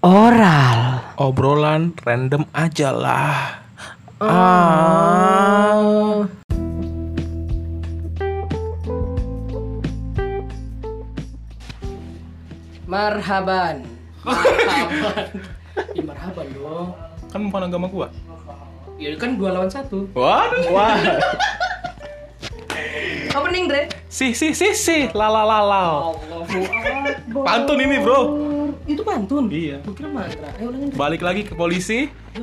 Oral. Obrolan random aja lah. Ah. Marhaban. Marhaban. Ih, marhaban dong. Kan bukan agama gua. Ya kan dua lawan satu. Waduh. Wah. Opening Dre. Si si si si la la la la. Pantun ini, Bro. Itu pantun. Iya. Kira mantra. Ayo ulangin. Dre. Balik lagi ke polisi Ya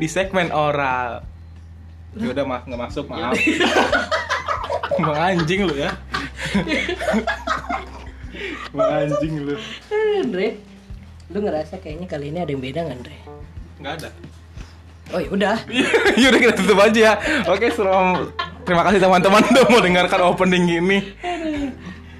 di segmen oral. Ya udah mas nggak masuk maaf. Emang anjing lu ya. Emang anjing lu. Eh, Dre. Lu ngerasa kayaknya kali ini ada yang beda nggak, Dre? Nggak ada. Oh ya udah. Yaudah kita tutup aja ya. Oke, selam. Terima kasih teman-teman udah mau dengarkan opening ini.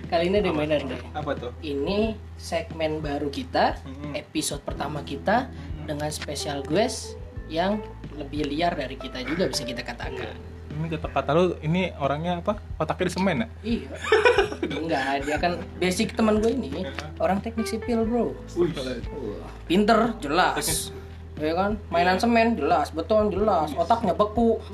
Kali ini ada yang beda, Dre. Apa tuh? Ini segmen baru kita, episode pertama kita dengan spesial guest yang lebih liar dari kita juga bisa kita katakan. Ini kata kata lu ini orangnya apa? Otaknya di semen ya? Iya. Enggak, dia kan basic teman gue ini orang teknik sipil, Bro. Wih. Pinter, jelas. Ya kan, mainan semen jelas, beton jelas, otaknya beku.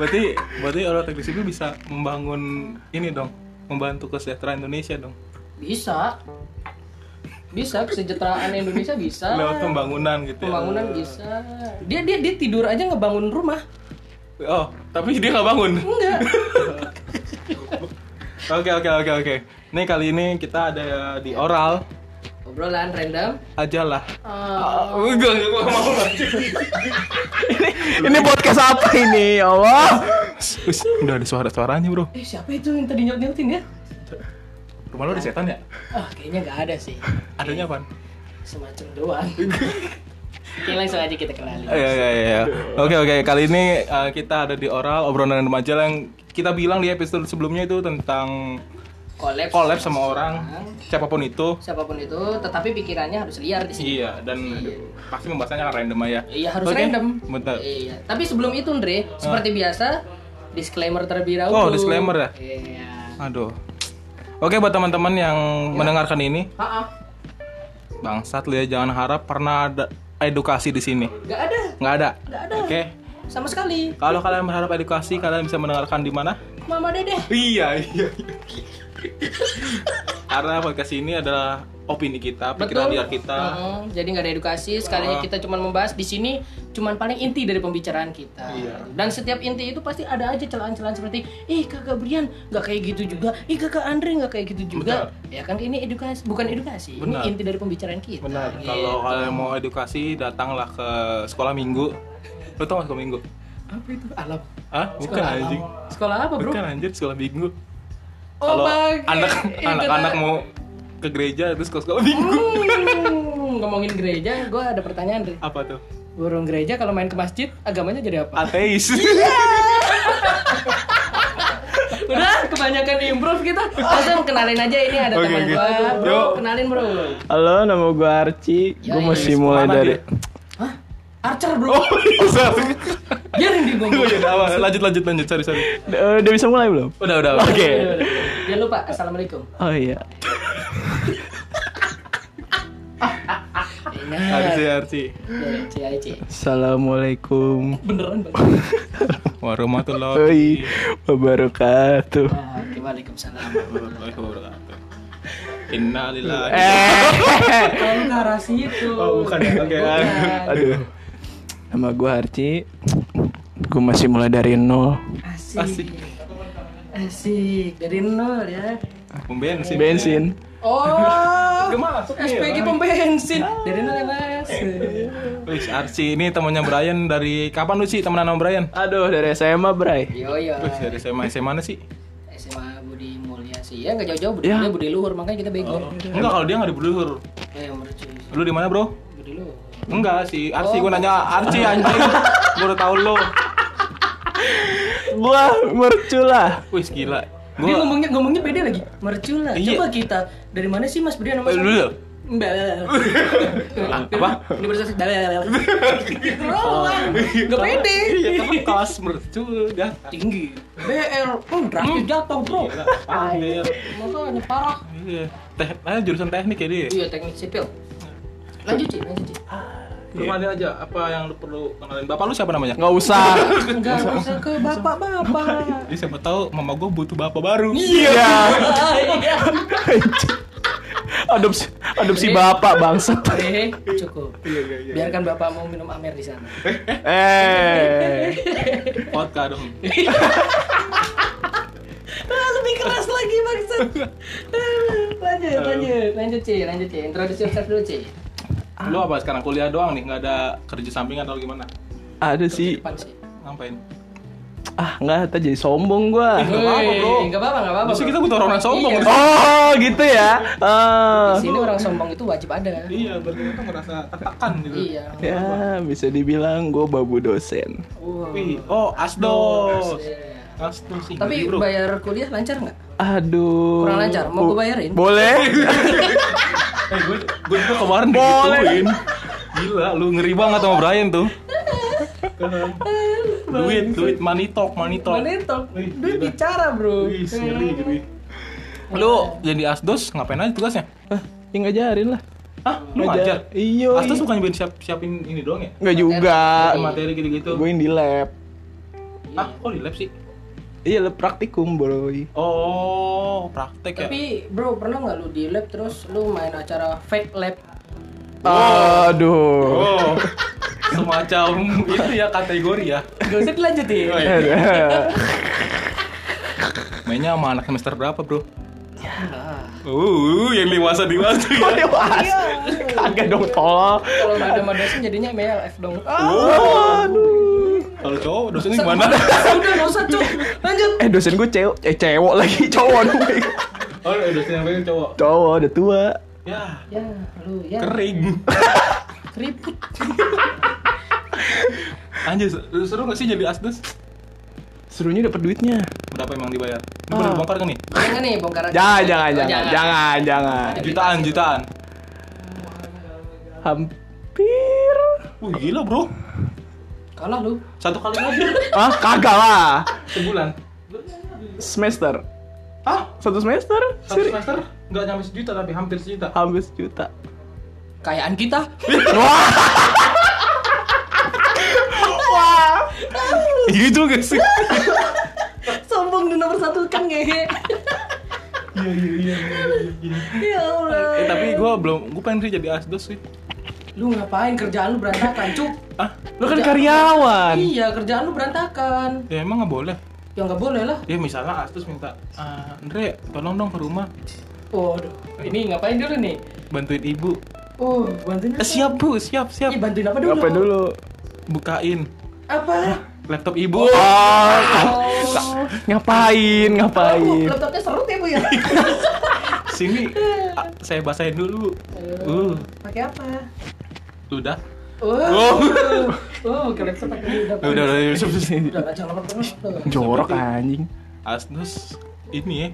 Berarti berarti orang teknik sipil bisa membangun ini dong, membantu kesejahteraan Indonesia dong. Bisa. Bisa kesejahteraan Indonesia bisa. Lewat pembangunan gitu. ya. Pembangunan bisa. Dia dia dia tidur aja ngebangun rumah. Oh, tapi dia nggak bangun. Enggak. Oke oke oke oke. Nih kali ini kita ada di oral Obrolan random. aja lah. Ah, Enggak, enggak gua mau Ini podcast apa ini? Ya Allah. Wis, udah ada suara-suaranya, Bro. eh siapa itu yang tadi nyaut-nyautin ya? Rumah lu ada setan ya? Ah, kayaknya nggak ada sih. Adanya apa? Semacam doang. Oke, langsung aja kita kenalin. Iya iya iya. Oke oke kali ini uh, kita ada di oral obrolan remaja yang kita bilang di episode sebelumnya itu tentang Collab, collab sama orang siapa pun itu. siapa pun itu, tetapi pikirannya harus liar di sini. Iya dan pasti pembahasannya akan random aja. Iya harus Oke, random. Betul. Iya. Tapi sebelum itu, Andre, seperti biasa, disclaimer terlebih dahulu. Oh, disclaimer ya? Iya. Aduh. Oke buat teman-teman yang mendengarkan ini, Ha bangsat lu ya jangan harap pernah ada edukasi di sini. Nggak ada, Nggak ada. nggak ada. Oke. Sama sekali. Kalau kalian berharap edukasi, kalian bisa mendengarkan di mana? Mama Dede. Iya, iya. Karena podcast ini adalah opini kita, pikiran liar kita. Heeh, jadi nggak ada edukasi. Sekalinya Ah. kita cuma membahas di sini, cuman paling inti dari pembicaraan kita. Iya. Dan setiap inti itu pasti ada aja celaan-celaan seperti, ih kakak Brian nggak kayak gitu juga, ih kakak Andre nggak kayak gitu juga. Ya kan ini edukasi, bukan edukasi. Benar. Ini inti dari pembicaraan kita. Benar. Gitu. Kalau kalian mau edukasi, datanglah ke sekolah minggu. Lo tau gak sekolah minggu? apa itu? Alam. Hah? Bukan Sekolah anjing. Sekolah apa bro? Bukan anjir, sekolah minggu. Oh, Kalau anak anak-anak kata- mau ke gereja terus ke sekolah minggu. Hmm, ngomongin gereja, gue ada pertanyaan Dre. Apa tuh? Burung gereja kalau main ke masjid, agamanya jadi apa? Ateis. Udah, kebanyakan improve kita. Langsung kenalin aja ini ada Oke, teman oke. gua. Bro, Yuk. kenalin bro. Halo, nama gue Archie. Ya, Gue ya, masih mulai dari dia? Hah? Archer bro. oh, bisa. Biarin di Oh, ngomong. iya, udah, awas. lanjut lanjut lanjut. Sorry sorry. Eh, Udah bisa mulai belum? Udah udah. Oke. Jangan lupa assalamualaikum. Oh iya. Ingat. Arci Arci. Ci, Ci. Assalamualaikum Beneran bang. Warahmatullahi wabarakatuh. Oke, Waalaikumsalam. wabarakatuh. Innalillahi. Eh. Kalau ke arah situ. Oh, bukan ya? Oke. Bukan. Aduh. Nama gue Archie. Gue masih mulai dari nol. Asik. Asik. Asik. Dari nol ya. Pom bensin. Bensin. Oh. Gak masuk nih, SPG pom bensin. Dari nol ya mas. Wih, Arci ini temannya Brian dari kapan lu sih temenan sama Brian? Aduh, dari SMA, Bray. Yo yo. Wih, dari SMA SMA mana sih? SMA Budi Mulya sih. Ya nggak jauh-jauh Budi Ya. Budi Luhur makanya kita bego. Enggak, kalau dia nggak di Buluhur. Eh mercu. Lu di mana, Bro? Enggak sih, Arci Oh. gua nanya Arci anjing. gua udah tahu lu. Gua merculah. Wih, gila. Dia Gua ngomongnya ngomongnya beda lagi. Mercu lah. Iya. Coba kita dari mana sih Mas Brian Mas? dulu? Bel. Apa? Universitas Bel. Gitu doang. Gak pede. Iya, karena kelas mercu dah. Tinggi. BL. Oh, drastis jatuh, Bro. Makanya parah. Iya. Teh, jurusan teknik ya dia. Iya, teknik sipil. Lanjut, Ci, lanjut, Ci. Rumah dia aja, apa yang lu perlu kenalin? Bapak lu siapa namanya? Nggak usah. Enggak usah ke bapak-bapak. Jadi siapa tahu mama gue butuh bapak baru. Iya. Iya. adopsi adopsi bapak bangsat. Eh, cukup. Iya, iya, iya. Biarkan bapak mau minum amer di sana. Eh. Vodka dong. Ah, lebih keras lagi maksud. lanjut, lanjut, lanjut Ci, lanjut Ci. Introduce yourself dulu Ci. Lu apa sekarang kuliah doang nih, nggak ada kerja sampingan atau gimana? Ada sih. Depan sih. Ngapain? Ah, nggak tak jadi sombong gua. Nggak apa-apa, bro. Enggak apa-apa, enggak apa-apa. Kita butuh orang yang sombong. Iya. Oh, gitu ya. Ah. Di sini orang sombong itu wajib ada. Iya, berarti kita merasa tertekan gitu. Iya. Ya, bisa dibilang gue babu dosen. Wow. Wih, oh asdos. Asdos sih. Tapi bro. bayar kuliah lancar nggak? Aduh. Kurang lancar, mau gua bayarin? Boleh. Eh, gue gue juga kemarin digituin. Gila, lu ngeri banget sama Brian tuh. duit, duit, money talk, money talk. Itu? Wih, Duit gila. bicara bro. Wih, ngeri, ngeri. Lu jadi asdos ngapain aja tugasnya? Ah, ya ngajarin lah. Hah? Lu Ngajar. Iya. Asdos bukan bukan siap, siapin ini doang ya? Enggak juga. Materi gitu-gitu. Gue di lab. Ah, kok di lab sih? Iya, lab praktikum, bro. Oh, praktek ya? Tapi bro pernah nggak lu di lab terus lu main acara fake lab? Aduh. Oh, semacam itu ya kategori ya. Gak usah dilanjutin. Oh, iya. Mainnya sama anak semester berapa, bro? Ah. Uh, yang dewasa dewasa Oh, ya. dewasa. Kagak dong, tolong. Kalau nggak ada dosen jadinya MLF dong. Ah, Aduh. Kalau cowok dosennya gimana? udah nggak usah cuy. Lanjut. Eh, dosen gue cewek, eh cewek lagi, cowok dong. Oh, dosen yang pengen cowok. Cowok udah tua. Ya, Ya, lu ya. kering. Keriput. Anjir, seru- seru gak sih jadi asdos? Serunya dapat duitnya. Berapa emang dibayar? Ah. boleh bongkar kan nih? Jangan nih bongkar aja. Jangan, jangan, Oh, jangan, jangan, jangan. Jutaan, jutaan. Hampir. Wih, gila, bro. Kalah lu. Satu kali aja Ah, kagak lah. sebulan. Semester. Hah? Satu semester? Satu Seri- semester nggak nyampe sejuta tapi hampir sejuta. Hampir sejuta. Kayaan kita. Wah. Gitu gak sih? Sombong di nomor satu kan ngehe. Iya iya iya iya. Ya Allah. Eh tapi gue belum, gue pengen sih jadi asdos sih. Lu ngapain kerjaan lu berantakan, Cuk? Ah, Lu kan karyawan. Iya, kerjaan lu berantakan. ya emang nggak boleh. Ya nggak boleh lah. Ya misalnya asdos minta, "Ah, Andre, tolong dong ke rumah Waduh, ini ngapain dulu nih? bantuin ibu. Oh, bantuin Eh, apa? siap bu, siap siap. Iya, bantuin apa dulu? Apa dulu? Bukain Apa? laptop ibu. Oh, Oh. ngapain, Oh, ngapain? laptopnya serut ya, Bu ya? Sini, ah, saya basahin dulu. Uh, Pakai apa? Udah. Oh. Oh. Oh, pakai udah. Udah, udah, udah, udah. Udah. Jorok anjing. Asdos ini ya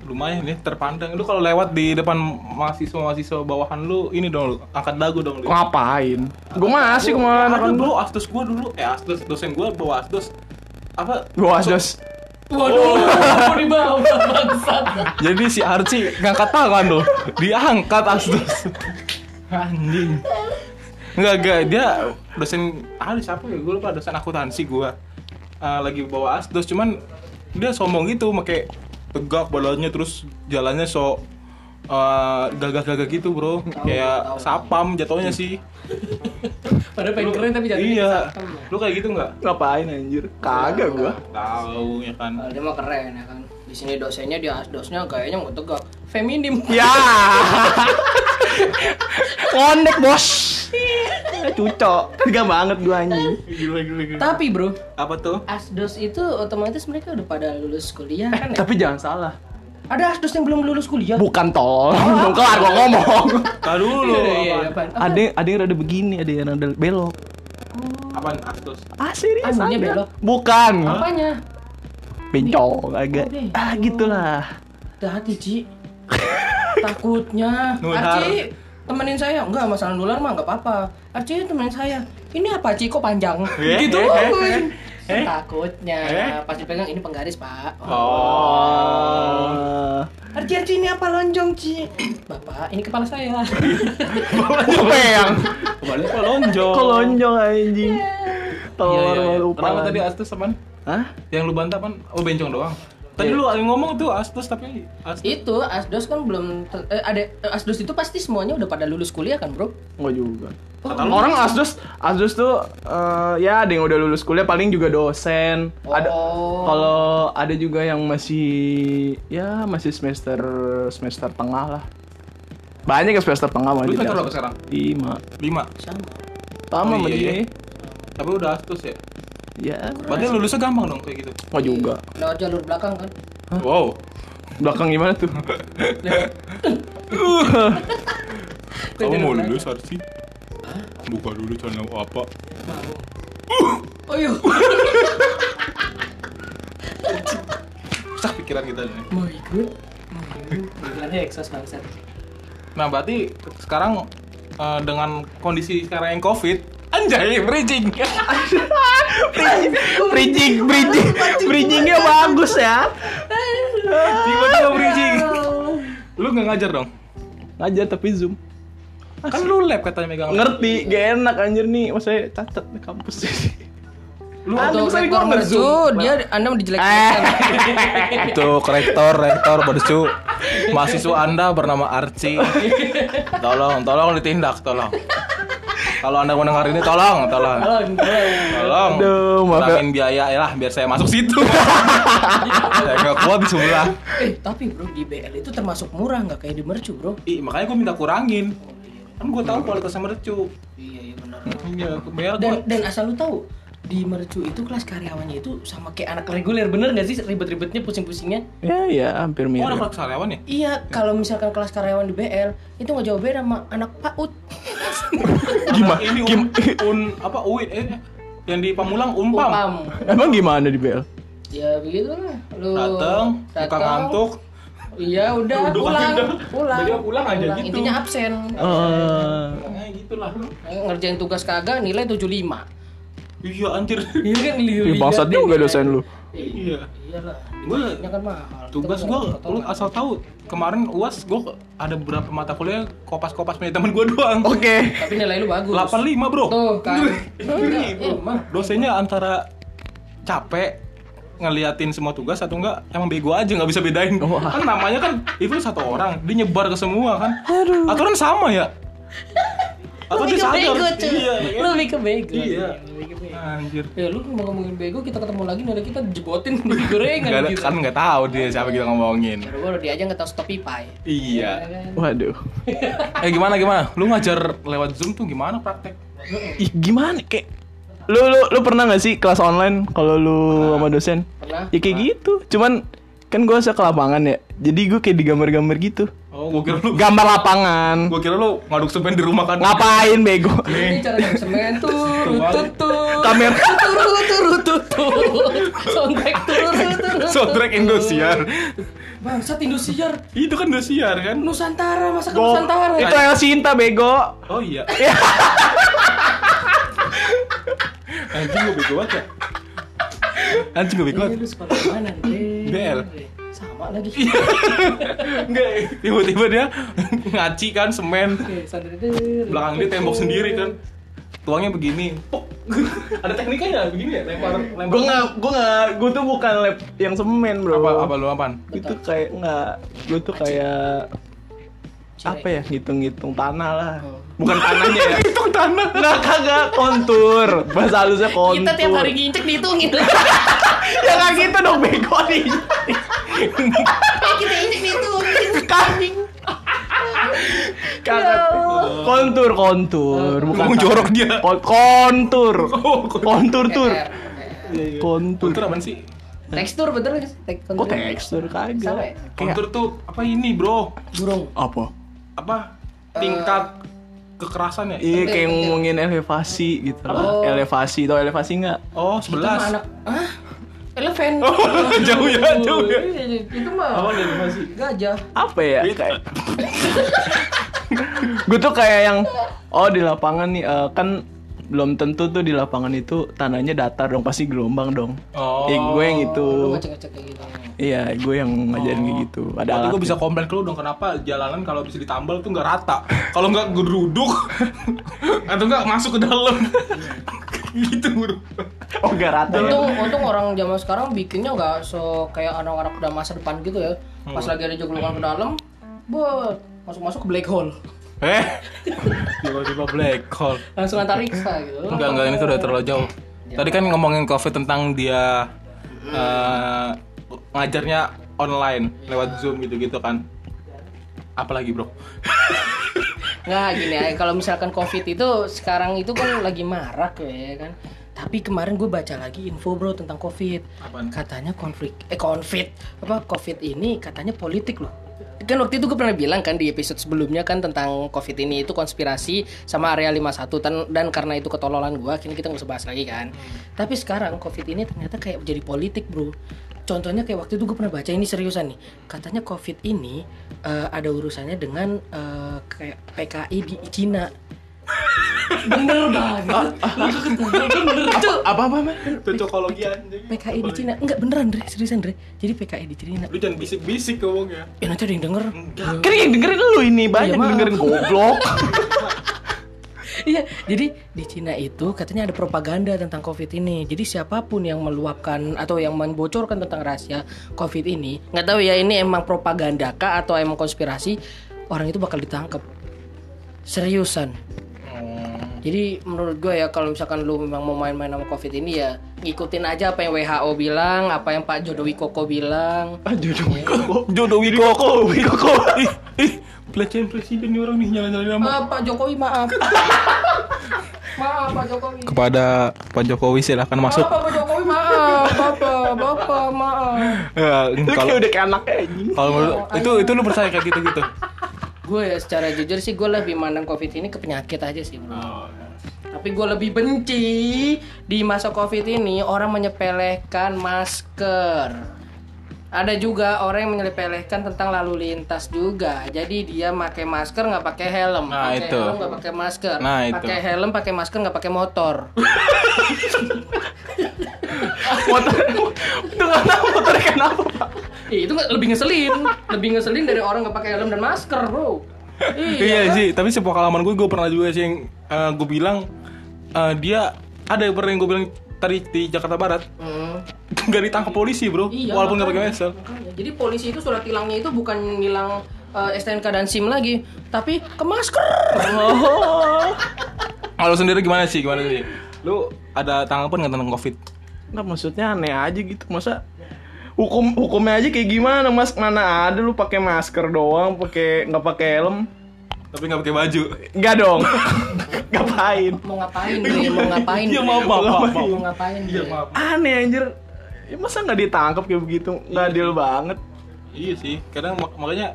lumayan ya terpandang lu kalau lewat di depan mahasiswa mahasiswa bawahan lu ini dong lu angkat dagu dong lu Ngapain? Gue masih ke mana ada kan? bro asdos gua dulu eh asdos dosen gua bawa asdos apa Gue asdos. Waduh, mau dibawa bangsat. jadi si Archie ngangkat tangan loh diangkat asdos anjing Enggak, enggak, dia dosen ah siapa ya? Gue lupa dosen akuntansi gua. Ah, lagi bawa asdos cuman dia sombong gitu pakai tegak badannya terus jalannya so eh, gagah-gagah gitu bro kayak sapam jatuhnya sih Padahal pengen keren tapi jadi iya lu kayak gitu nggak Ngapain anjir? Kagak gua. tahu ya kan Dia mah keren ya kan. Di sini dosennya dia dosnya kayaknya nggak tegak. Feminim. Ya. Konek bos. Cucok. Tega banget gua anjing. gila gila gila Tapi bro, apa tuh asdos itu otomatis mereka udah pada lulus kuliah kan ya? Tapi jangan salah. Ada asdos yang belum lulus kuliah. Bukan tol. Belum kelar gua ngomong. Tahu dulu Iya, iya, apaan? Ada ada yang rada begini, ada yang rada belok. apaan asdos Ah serius? Anunya ada. belok? Bukan. Apanya? Bencong agak. Oh, Ah gitulah. Hati-hati, Ci. Takutnya. Nuhar. Arci, temenin saya enggak masalah nular mah enggak apa-apa Archie temenin saya ini apa Ci kok panjang Eh, gitu eh, eh, eh. takutnya Eh. pas dipegang ini penggaris pak Oh. Archie Archie ini apa lonjong Ci bapak ini kepala saya Peyang. Kembali ke lonjong. Kok lonjong anjing. Iya, Telur iya, iya. lupa. Kenapa tadi Astus teman? Hah? Yang lu bantah pan? Oh bencong doang. Tadi lu ada ngomong tuh Astus tapi Astus. itu asdos kan belum eh, ada asdos itu pasti semuanya udah pada lulus kuliah kan bro Enggak juga. Kata lu Orang Asdos, Asdos tuh eh, ya ada yang udah lulus kuliah paling juga dosen. Ada Oh. kalau ada juga yang masih ya masih semester semester tengah lah. Banyak yang semester tengah mah Lu di semester Asdos. berapa sekarang? Lima. Lima. sama Sama Oh, iya, iya. Tapi udah Astus ya. Ya, Berarti lulusnya gampang dong kayak gitu. enggak juga. lewat jalur belakang kan Wow. Belakang gimana tuh? Kamu mau lulus Arsi? Buka dulu channel apa? oh iya pikiran kita nih. mau ikut Iklannya eksos bangsat Nah, berarti sekarang eh, dengan kondisi sekarang yang Covid, anjay bridging. bridging, bridging, bridgingnya bagus ya. Tiba-tiba bridging. Lu nggak ngajar dong? Ngajar tapi zoom. Kan lu lab katanya megang. Ngerti, gak enak anjir nih, maksudnya cacat di kampus Lu Ada, Untuk misalnya rektor mercu, dia anda mau dijelek Itu rektor, rektor bersu. Mahasiswa Anda bernama Arci. Tolong, tolong ditindak, tolong. Kalau Anda mendengar ini tolong, tolong. Tolong. Aduh, maaf ya. Kurangin biaya ya lah biar saya masuk situ. saya nggak kuat di sebelah. Eh, tapi bro, di BL itu termasuk murah, nggak kayak di mercu bro. Ih, makanya gue minta kurangin. Kan gue tahu kualitasnya mercu. Iya, iya benar. Iya, bayar Dan dan asal lu tahu, di mercu itu kelas karyawannya itu sama kayak anak reguler, bener nggak sih ribet-ribetnya, pusing-pusingnya? Ya, ya, hampir Oh, ada mirip. kelas karyawan ya? Iya, kalau misalkan kelas karyawan di BL itu nggak jauh beda sama anak PAUD. Gimana? Ini un, un apa UIN eh yang di Pamulang Umpam. Umpam. Emang gimana di BL? Ya begitulah. Lu muka datang, ngantuk. Iya, udah Udah, pulang, udah. pulang. Jadi pulang aja gitu. Intinya absen. Eh, Kayak gitulah. Ngerjain tugas kagak nilai 75. Iya anjir. Iya kan Ih, bangsat juga dosen lu. Iya. Iyalah. Gue Ini kan mahal. tugas gue lu asal tahu kemarin uas gue ada beberapa mata kuliah kopas-kopas punya teman gue doang. Oke. Tapi nilai lu bagus. 85 bro. Tuh kan. Iya, bro. emang. Dosennya antara capek ngeliatin semua tugas atau enggak emang bego aja nggak bisa bedain Oh. kan namanya kan itu satu orang dia nyebar ke semua kan aturan sama ya atau Lebih dia ke sadar bego, cuy. iya Lu lebih ke bego. Iya. Lebih ke bego. anjir Ya lu mau ngomongin bego kita ketemu lagi nilai kita jebotin di gorengan ada, gitu. kan nggak tahu dia siapa kita ngomongin Baru dia aja nggak tahu stop pipai. iya kan? Waduh. eh gimana gimana lu ngajar lewat zoom tuh gimana praktek Ih, gimana kayak lu lu lu pernah gak sih kelas online kalau lu sama dosen? Pernah? Ya kayak gitu. Cuman kan gue ke lapangan ya. Jadi gue kayak digambar-gambar gitu. Oh gua kira lu Gambar lapangan. gua kira lu ngaduk semen di rumah kan Ngapain bego? Ini cara yang semen turut tutut. Kamera. turut turut tutut. Soundtrack turut turut. soundtrack Indosiar Bangsat Indosiar. itu kan Indosiar kan Nusantara masa ke Nusantara. Itu El Sinta bego. Oh iya. Anjing gue bego banget ya. Anjing gue bego banget. lu sekolah mana nih? BL. Sama lagi. Enggak, tiba-tiba dia ngaci kan semen. Belakang dia tembok sendiri kan. Tuangnya begini. Pok. Ada teknikanya begini ya, lempar lempar. Gue nggak, gue nggak, gue tuh bukan lab yang semen bro. apa apa lu apaan? Itu kayak nggak, gue tuh kayak apa ya ngitung-ngitung tanah lah. Bukan tanahnya ya. Itu tanah. Nggak kagak kontur. Bahasa halusnya kontur. Kita tiap hari ngincek dihitungin. ya nggak gitu dong bego nih. Kita injek dihitungin. Kambing. Kagak. Kontur, kontur. Bukan Ngomong jorok dia. Kon- kontur. Oh, Kontur tur. R. Kontur. Kontur apaan sih? Tekstur betul Kok tekstur Sama ya? kagak? Kontur tuh apa ini, Bro? Burung. Apa? Apa? Tingkat kekerasan ya? Iya kayak ngomongin elevasi gitu lah. Oh. Elevasi, tau elevasi nggak? Oh, Itu 11. anak. Ah? Eleven. Oh, jauh ya, jauh ya. Iya, Itu mah. Apa elevasi? Gajah. Apa ya? Iya. Kayak gue tuh kayak yang oh di lapangan nih eh, kan belum tentu tuh di lapangan itu tanahnya datar dong pasti gelombang dong. Oh. Eh, gue yang itu. Lu ngecek-ngecek kayak gitu. Iya, gue yang ngajarin kayak gitu. Ada Berarti alat. gue bisa komplain ke lu dong kenapa jalanan kalau bisa ditambal tuh nggak rata. Kalau nggak geruduk atau nggak masuk ke dalam. Gitu bro. Oh, gak rata ya. Untung, untung orang zaman sekarang bikinnya nggak so kayak anak-anak udah masa depan gitu ya. Pas lagi ada joglokan ke dalam, buat masuk-masuk ke black hole. Eh, tiba-tiba black hole. Langsung antariksa gitu. Enggak, enggak ini tuh udah terlalu jauh. Tadi kan ngomongin covid tentang dia eh, ngajarnya online lewat zoom gitu-gitu kan. Apalagi bro? Nggak gini ya, kalau misalkan covid itu sekarang itu kan lagi marak ya kan. Tapi kemarin gue baca lagi info bro tentang covid. Apaan? Katanya konflik, eh konflik apa covid ini katanya politik loh. Kan waktu itu gue pernah bilang kan di episode sebelumnya kan tentang covid ini itu konspirasi sama area 51 dan, dan karena itu ketololan gue, kini kita nggak usah bahas lagi kan. Tapi sekarang covid ini ternyata kayak jadi politik bro. Contohnya kayak waktu itu gue pernah baca ini seriusan nih. Katanya covid ini eh, ada urusannya dengan eh, kayak PKI di Cina. Bener banget. Bener itu. Apa apa apa? Cocokologi anjing. PKI di Cina. Enggak beneran, Dre. Seriusan, Dre. Jadi PKI di Cina. Lu jangan bisik-bisik ngomongnya. Ya nanti ada yang denger. Kan yang dengerin lu ini banyak Iya, dengerin goblok. Iya, jadi di Cina itu katanya ada propaganda tentang COVID ini. Jadi siapa pun yang meluapkan atau yang membocorkan tentang rahasia COVID ini, nggak tahu ya ini emang propaganda kah atau emang konspirasi, orang itu bakal ditangkap. Seriusan. Jadi menurut gue ya kalau misalkan lu memang mau main-main sama COVID ini ya ngikutin aja apa yang WHO bilang, apa yang Pak Jodowi Koko bilang. Ah jodoh Wiko. Jodoh Wikoko, Wikoko. Ih, ih, pelecehan presiden nih orang nih nyala-nyalain nama. Ah, Pak Jokowi maaf. maaf Pak Jokowi. Kepada Pak Jokowi silahkan masuk. Maaf Pak Jokowi maaf. Bapak, Bapak maaf. Ya, kalau kayak udah kayak anaknya anjing. kalau menurut itu itu lu percaya kayak gitu-gitu. Gue ya secara jujur sih gue lebih mandang covid ini ke penyakit aja sih bro. Tapi gue lebih benci di masa covid ini orang menyepelekan masker. Ada juga orang yang menyepelekan tentang lalu lintas juga. Jadi dia pakai masker nggak pakai helm, Nah, pakai itu. helm nggak pakai masker, Nah, pakai helm pakai masker nggak pakai motor. Motor itu nggak tahu motornya kenapa pak? Itu lebih ngeselin, lebih ngeselin dari orang nggak pakai helm dan masker bro. Iya sih, tapi sepengalaman gue gue pernah juga sih yang eh, gue bilang eh, dia ada yang pernah yang gue bilang tadi di Jakarta Barat Hmm. nggak ditangkap polisi bro, Iya, walaupun nggak pakai. Makanya. Jadi polisi itu surat tilangnya itu bukan nilang eh, STNK dan SIM lagi, tapi ke masker. Oh. Kalau sendiri gimana sih? Gimana sih? Lu ada tanggapan nggak tentang covid? Nggak maksudnya aneh aja gitu masa hukum hukumnya aja kayak gimana mas mana ada lu pakai masker doang pakai nggak pakai helm Tapi nggak pakai baju. nggak dong ngapain Mau ngapain, Bre? Mau ngapain? Iya Bre? maaf maaf maaf. maaf. Mau ngapain? Iya maaf. aneh anjir ya, masa nggak ditangkap kayak begitu nggak adil banget Iya sih, kadang mak- makanya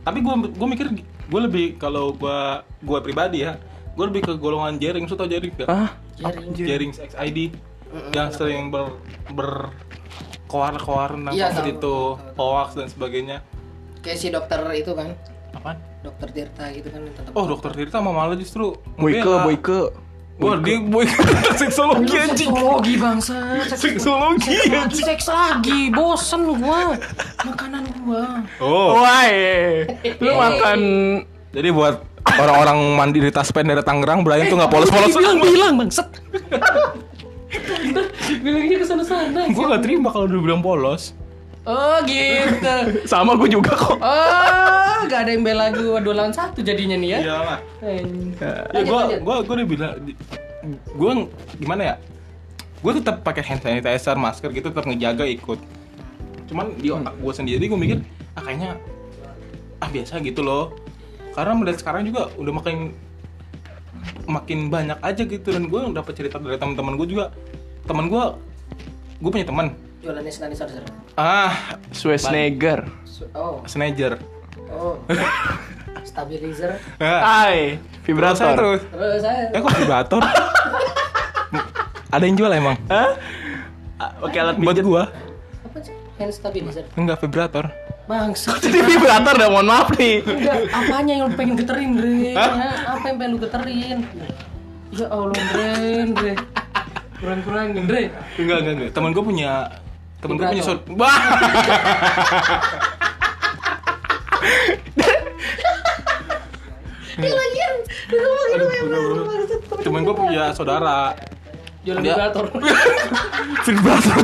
tapi gue gue mikir gue lebih kalau gue gue pribadi ya gue lebih ke golongan jaring, so tau jaring gak? ah Jaring. Jaring XID yang sering ber ber koar-koar tentang Iya, covid itu hoax dan sebagainya. Kayak si dokter itu kan, Apaan? Dokter Tirta gitu kan. tetap- Oh dokter Tirta mah malah justru boyke boyke Wah dia boy seksologi Lu anjing. Seksologi bangsa. Seksologi Seks lagi, anjing. seks lagi. Bosen gua. Makanan gua. Oh. wah eh. lu makan Jadi buat orang-orang mandi di Taspen dari Tangerang, Brian tuh nggak polos-polos. bilang bilang bangset. Bilangnya ke sana-sana. Gue gak terima kalau dia bilang polos. Oh gitu. sama gue juga kok Oh, gak ada yang bela gua dua lawan satu jadinya nih ya. Iyalah. Anjing. Ya Lanjut, gue gue gue udah bilang gue gimana ya? Gue tetap pakai hand sanitizer, masker gitu tetap ngejaga ikut. Cuman di otak gue sendiri gue mikir ah kayaknya ah biasa gitu loh. Karena melihat sekarang juga udah makin makin banyak aja gitu dan gue dapat cerita dari teman-teman gue juga. Teman gue gue punya teman Jualannya sanitizer. ah Schwarzenegger Oh, Snager. oh. Stabilizer. Ah, Hai saya vibrator terus. Terus saya. Eh kok vibrator? Ada yang jual emang? Hah? Ah, pakai alat Buat pijat gua Apa sih? Hand stabilizer. enggak vibrator. Bangsa. Jadi vibrator dah mohon maaf nih. Enggak, apanya yang lu pengen geterin, Dre? Hah? Apa yang pengen lu geterin? Ya Allah, Dre, Dre. Kurang-kurangin, Dre. Enggak, enggak, enggak. Temen gue punya temen gue punya saudara. Temen gue punya saudara. Jualan Dia- vibrator. Vibrator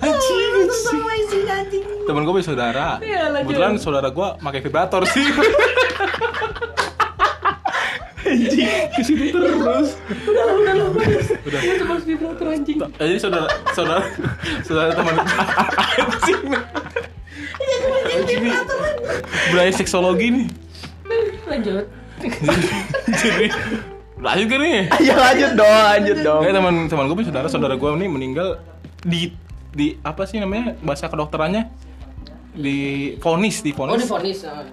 anjing. Temen gue punya saudara. Kebetulan saudara gue pakai vibrator sih. Ke situ terus. Udah. Itu harus vibrator anjing. Jadi saudara saudara saudara teman anjing. Anjing nih. Budaya seksologi nih. Lanjut. Jadi lanjut kan nih? Ya lanjut dong, lanjut dong. Kayak teman teman gue punya saudara saudara gue nih meninggal di di apa sih namanya bahasa kedokterannya di vonis di Oh, vonis difonis. ah.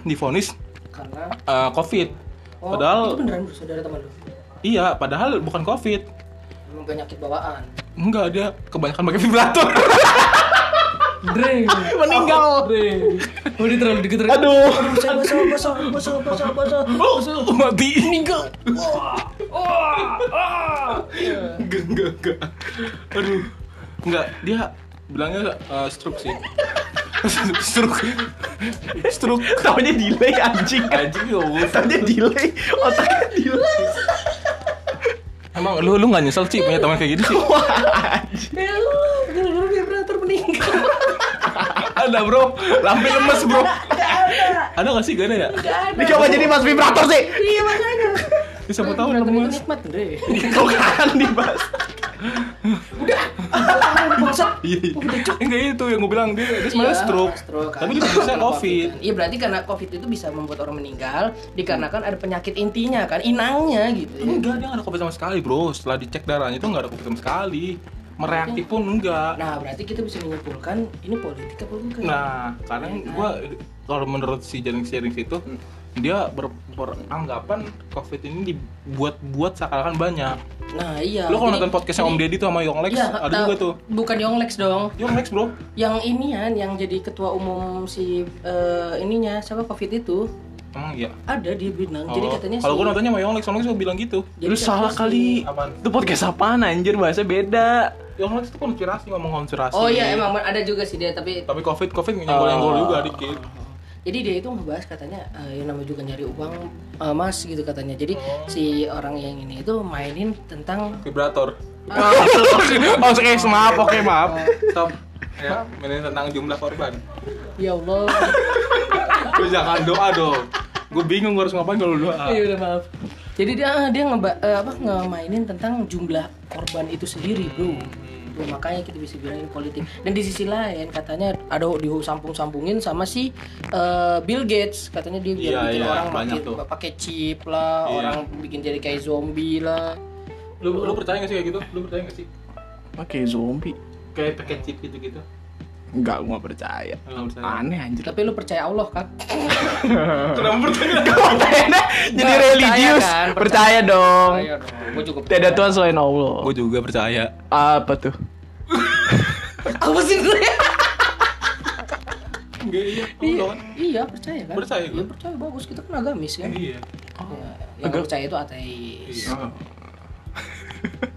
di vonis Karena eh, covid Oh, padahal itu beneran bro, saudara teman lu. iya padahal bukan covid Emang penyakit bawaan. enggak dia kebanyakan pakai vibrator Dre. Meninggal. Dre. Oh, dia terlalu diketerin. Aduh. Bosok, bosok, bosok, bosok, bosok, bosok. oh mati meninggal enggak enggak enggak aduh enggak dia bilangnya eh, stroke sih stroke stroke Taunya delay anjing. anjing ya Allah. Taunya delay. Otaknya delay. emang lu lu nggak nyesel sih punya teman kayak gitu sih Wah, anjing. Ya lu, gara-gara vibrator meninggal. ada bro lampu lemes bro ada nggak sih gak ada ya Ini coba jadi mas vibrator sih. Iya makanya. Ya, siapa tahu lemes nikmat, Dre. Kok kan dibahas? Bangsat. iya iya. enggak itu yang gue bilang dia dia sebenarnya Iya, stroke stroke kan. tapi dia bisa covid kan. Iya berarti karena covid itu bisa membuat orang meninggal dikarenakan ada penyakit intinya kan, inangnya gitu. ya. enggak dia nggak ada covid sama sekali bro setelah dicek darahnya itu nggak ada covid sama sekali mereaktif pun enggak Nah berarti kita bisa menyimpulkan ini politik apa bukan? Nah, karena gua kalau menurut si Jaring Sharing itu dia ber- beranggapan COVID ini dibuat-buat seakan-akan banyak. Nah iya. Lo kalau Jadi- nonton podcastnya Om jadi- Deddy tuh sama Yonglex, Iya, ada juga tuh. Bukan Yonglex dong. Yonglex bro, Yang inian yang jadi ketua umum si eh, ininya siapa covid itu emang iya. ada dia bilang. Jadi Oh, katanya kalau si- gua nontonnya sama Yonglex, Yonglex juga bilang gitu. jadi Lu salah si- kali. Apaan? Itu podcast apaan anjir bahasa beda. Yonglex itu konspirasi ngomong konspirasi. Oh iya emang ada juga sih dia tapi Tapi COVID COVID nyenggol-nyenggol Oh. juga dikit. Jadi dia itu ngebahas katanya eh, yang namanya juga nyari uang eh, mas gitu katanya. Jadi Oh. si orang yang ini itu mainin tentang Vibrator. oh, oke, maaf, oke, maaf. Stop. Ya, ini tentang jumlah korban. ya Allah. Lu jangan doa dong. Gue bingung harus ngapain kalau doa. Iya udah maaf. Jadi dia dia ngeba, eh, apa ngemainin tentang jumlah korban itu sendiri, Bro. Bro, makanya kita bisa bilang ini politik. Dan di sisi lain katanya ada disampung-sampungin sama si eh, Bill Gates. Katanya dia biar Iya, bikin iya, orang tuh. pakai chip lah, Iya. orang bikin jadi kayak zombie lah. Lu lu percaya gak sih kayak gitu? Lu percaya gak sih? Oke, zombie. Kayak pakai chip gitu-gitu. Enggak, gua nggak percaya. Percaya. Aneh anjir. Tapi lu percaya Allah kan? Kenapa percaya? Jadi Nggak, religius. percaya kan? Percaya dong. Percaya dong. Gua juga Tiada Tuhan selain Allah. Gue juga percaya. Apa tuh? Apa sih gue? Enggak iya. iya, iya percaya kan? Percaya Iya gua. percaya bagus kita kan agamis kan? Iya. Ya, yang Agak- percaya itu ateis. Iya.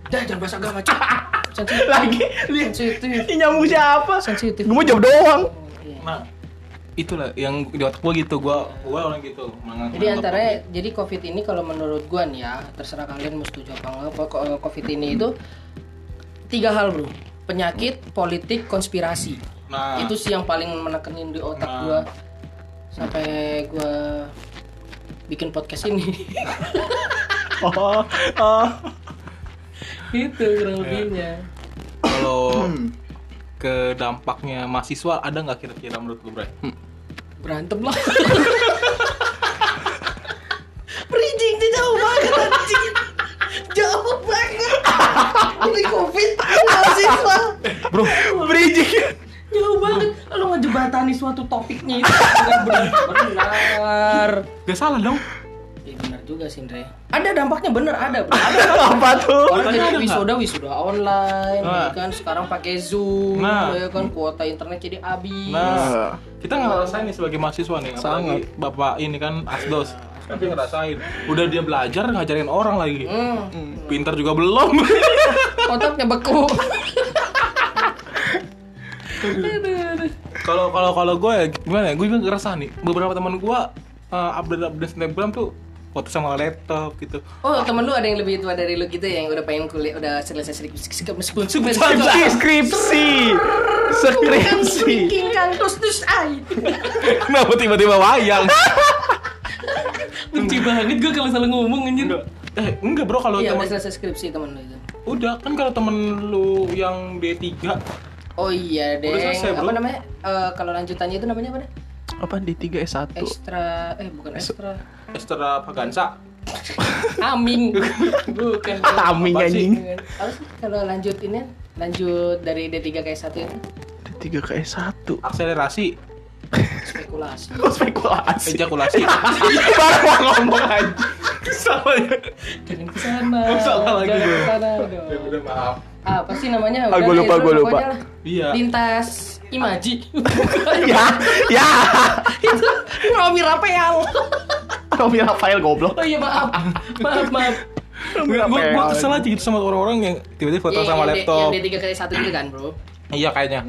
Dah jangan bahas agama cuy. Sensitif. Lagi lihat Sensitif. ini nyambung siapa? Sensitif. Gue mau jawab doang. Iya. Nah, itulah yang di otak gue gitu. Gue gue orang gitu. Menganggap- Jadi antara jadi COVID ini kalau menurut gua nih ya, terserah kalian mau setuju apa enggak, pokok- COVID ini itu tiga hal, Bro. Penyakit, politik, konspirasi. Nah, Itu sih yang paling menekenin di otak Nah. gua sampai gua bikin podcast ini. Oh, oh. Itu kurang lebihnya. kalau ke dampaknya mahasiswa ada nggak kira-kira menurut gue, Bray? Berantem lah. Bridging dia jauh banget anjing. Jauh banget. Ini Covid mahasiswa. Bro, Bridging. Jauh banget. Lu ngejebatani suatu topiknya itu. Bukan benar. Benar. gak salah dong. Juga sih Andre. Ada dampaknya bener ada. Bro. Ada Apa tuh? Orang jadi ada wisuda wisuda online, Nah. ya kan sekarang pakai Zoom, Nah. ya kan kuota internet jadi habis. Nah, kita ngerasain nih sebagai mahasiswa nih, apalagi Sangat. bapak ini kan asdos, tapi ngerasain. Udah dia belajar ngajarin orang lagi. Hmm. Pinter juga belum. Otaknya beku. Kalau kalau kalau gue ya gimana ya? Gue juga ngerasa nih beberapa teman gue uh, update update snapgram tuh foto sama laptop gitu. Oh, temen lu ada yang lebih tua dari lu gitu ya, yang udah pengen kuliah, udah selesai skripsi, skripsi, Skripsi, skripsi. Skripsi. Terus terus ay. Kenapa tiba-tiba wayang? Benci banget gue kalau salah ngomong anjir. Eh, enggak bro kalau Iya, temen udah selesai skripsi temen lu itu. udah kan kalau temen lu yang D3 Oh iya deh. Selesai, apa bro. namanya? Eh, kalau lanjutannya itu namanya apa deh? Apa di 3 S1? Ekstra eh bukan ekstra. Esther Pagansa. Aming. bukan. Aming Apa sih? anjing. Apa sih kalau lanjut ini lanjut dari D3 ke S1 itu D3 ke S1. Akselerasi, spekulasi. Spekulasi? ejakulasi. Baru mau ngomong aja. Salah ya. Jangan ke sana. Oh, salah lagi Jangan gua. ke sana Ya udah maaf. Apa sih namanya? Ah, deh, lupa, gua lupa. Iya. Lintas Imaji. ya, ya. itu Romi Rafael. Romi Rafael goblok. Oh iya maaf. Maaf, maaf. Gue gue kesel aja gitu sama orang-orang yang tiba-tiba foto Iya, sama yang laptop. Yang D3 ke S1 itu kan, Bro. Iya kayaknya.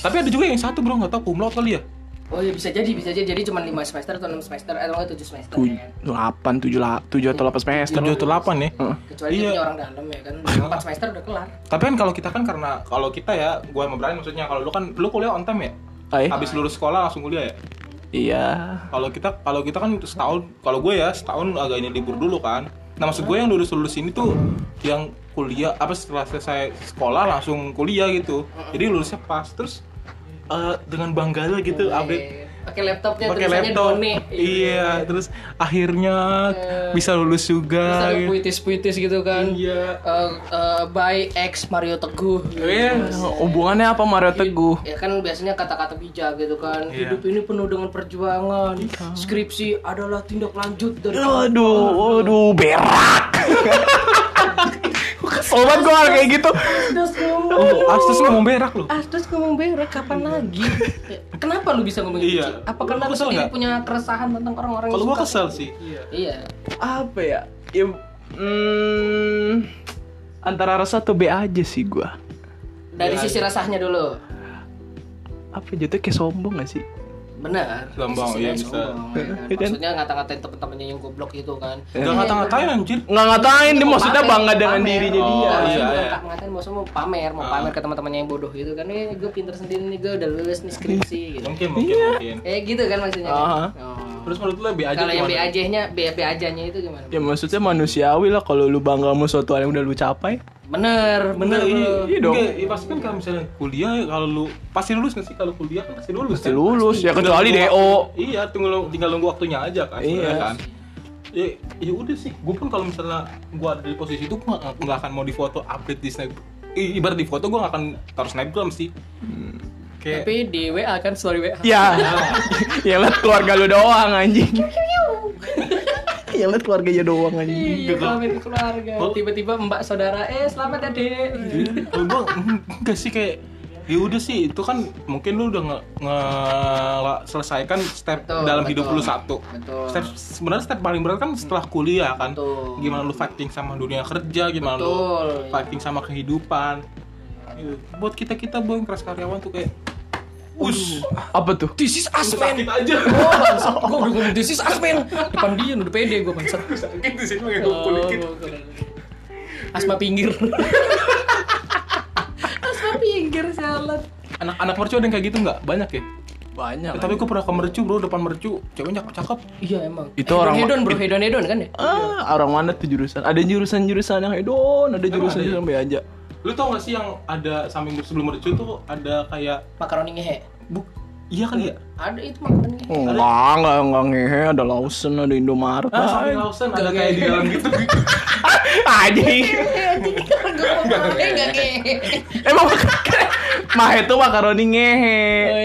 Tapi ada juga yang satu bro nggak tahu kumlaut kali ya. Oh iya bisa jadi, bisa jadi. Jadi cuma 5 semester atau 6 semester atau enggak 7 semester Tuj- ya kan. delapan, tujuh, tujuh atau delapan semester. Tujuh atau delapan ya. Heeh. Kecuali Iya. dia orang dalam ya kan. 4 semester udah kelar. Tapi kan kalau kita kan karena kalau kita ya, gue sama Brian maksudnya kalau lu kan lu kuliah on time ya. Eh, Habis lulus sekolah langsung kuliah ya. Iya. Kalau kita kalau kita kan setahun, kalau gue ya setahun agak ini libur dulu kan. Nah maksud gue yang lulus lulus ini tuh yang kuliah apa setelah selesai sekolah langsung kuliah gitu. Jadi lulusnya pas terus eh, dengan bangga gitu update Pakai laptopnya pakai laptop. Done. Iya, terus akhirnya Eh, bisa lulus juga. Bisa gitu. puitis-puitis gitu kan. Iya. Eh, eh, by ex Mario Teguh. Iya. Hubungannya apa Mario Teguh? Ya kan biasanya kata-kata bijak gitu kan. Iya. Hidup ini penuh dengan perjuangan. Skripsi adalah tindak lanjut dari Aduh, aduh, berak. Kesel banget gue kayak gitu. Asdos ngomong. Oh, Astus ngomong berak lu. Asdos ngomong berak kapan lagi? Kenapa lu bisa ngomong gitu? Iya. Apa karena lu sendiri punya keresahan tentang orang-orang Kalau yang gua suka? kesel sih. Iya. Apa ya? Ya, hmm, antara rasa atau B aja sih gue. Dari Iya, sisi rasanya dulu. Apa jatuh kayak sombong gak sih? Benar. Sombong, iya, bisa. sombong, ya kan? Iya kan? Maksudnya ngata-ngatain temen-temennya yang goblok gitu kan. Gak ngata-ngatain anjir. Nggak ngatain, dia maksudnya Pamer, bangga dengan dirinya Oh, dia. Iya, iya. ngatain, maksudnya mau pamer, mau Ah. pamer ke teman-temannya yang bodoh gitu kan. Eh, gue pinter sendiri nih, gue udah lulus nih skripsi gitu. Mungkin, mungkin, Iya. mungkin. Eh gitu kan maksudnya. Terus menurut lu B aja Kalau yang B gimana? aja-nya, B, B aja-nya itu gimana? Ya maksudnya manusiawi lah kalau lu bangga sama suatu hal yang udah lu capai. Bener, bener, Enggak, iya. Iya dong. Enggak, iya, pasti kan kalau misalnya kuliah kalau lu pasti lulus nggak sih kalau kuliah kan pasti lulus. Pasti kan? lulus ya Tinggal kecuali nunggu DO. waktu- Iya, tinggal tinggal nunggu waktunya aja kan. Iya. kan. Ya, ya udah sih. Gue pun kalau misalnya gue ada di posisi itu gue nggak akan mau di foto update di snap. Ibarat di foto gue nggak akan taruh snapgram sih. Kayak Tapi di WA kan story WA. Ya, yang liat keluarga lu doang anjing. yang liat keluarganya doang anjing. Iya, ke keluarga. Oh. Tiba-tiba mbak saudara, eh selamat ya dek. Kalau gue enggak sih kayak ya udah sih itu kan mungkin lu udah nge, nge- selesaikan step Betul, dalam betul. hidup lu satu Betul. step sebenarnya step paling berat kan setelah kuliah kan Betul. gimana lu fighting sama dunia kerja gimana Betul. lu fighting sama kehidupan Iya. buat kita kita bang keras karyawan tuh kayak us Apa tuh? This is us, man. sakit aja Oh. Gue udah ngomong this is us, man. Depan dia udah pede gue bangsat. sakit di sini kayak Oh, kulit Asma pinggir. Asma pinggir sialan. anak-anak mercu ada yang kayak gitu nggak banyak ya Banyak. Eh, tapi gue pernah ke mercu bro depan mercu ceweknya cakep Iya emang. Itu orang- hedon bro, hedon hedon kan ya? Ah, orang mana tuh jurusan? Ada jurusan-jurusan yang hedon, ada jurusan-jurusan B aja. Lu tau gak sih yang ada samping sebelum mercu tuh ada kayak Makaroni ngehe. buk iya kan ya Ada itu ngehe. Oh, enggak, enggak, enggak ngehe, ada Lawson, ada Indomaret. Ah, samping Lawson ada kayak di dalam gitu. Anjing. Eh enggak ngehe. Emang Mah itu makaroni ngehe.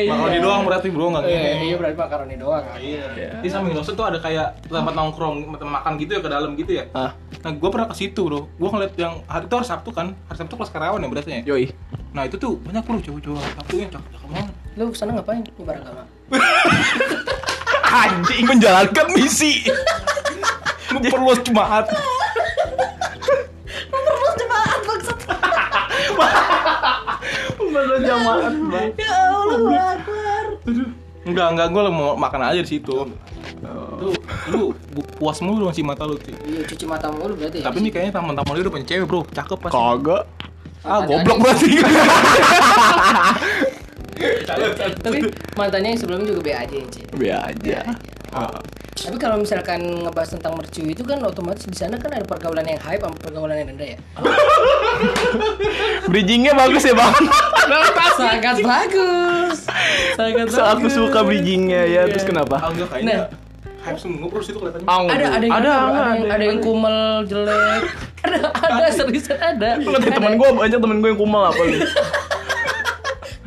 Makaroni doang berarti bro nggak Iya, ngehe. iya berarti makaroni doang. kan? Iya. Di samping Lawson tuh ada kayak tempat nongkrong, tempat makan gitu ya ke dalam gitu ya. Ah, Nah, gue pernah ke situ bro. Gue ngeliat yang hari itu hari Sabtu kan. Hari Sabtu kelas karyawan ya berarti ya. yoi. Nah itu tuh banyak bro cowok-cowok Sabtu yang cakep cakep banget. Lu ke sana ngapain? Nyebar agama. Anjing menjalankan misi. Perlu jemaat. Baru jamaat, Bang. Ya Allah, Akbar. Enggak, enggak, gue mau makan aja di situ. Lu, lu puas mulu masih mata lu sih. Iya, cuci mata mulu berarti ya. Tapi nih kayaknya teman-teman lu udah punya cewek bro, cakep pasti. Kagak. Ah, Ada goblok berarti. Tapi mantannya yang sebelumnya juga be aja ya, Ci. Be aja. Tapi kalau misalkan ngebahas tentang mercu itu kan otomatis di sana kan ada pergaulan yang hype sama pergaulan yang rendah ya. Bridgingnya bagus ya bang. Sangat bagus. Sangat So, aku bagus. suka bridgingnya ya. Terus kenapa? Ah, enggak kayaknya. Hype semua bro situ kelihatannya. Ada ada yang ada, ada, ada, ada, yang, kumel jelek. Ada ada seriusan ada. Temen gue banyak temen gue yang kumal apa lu?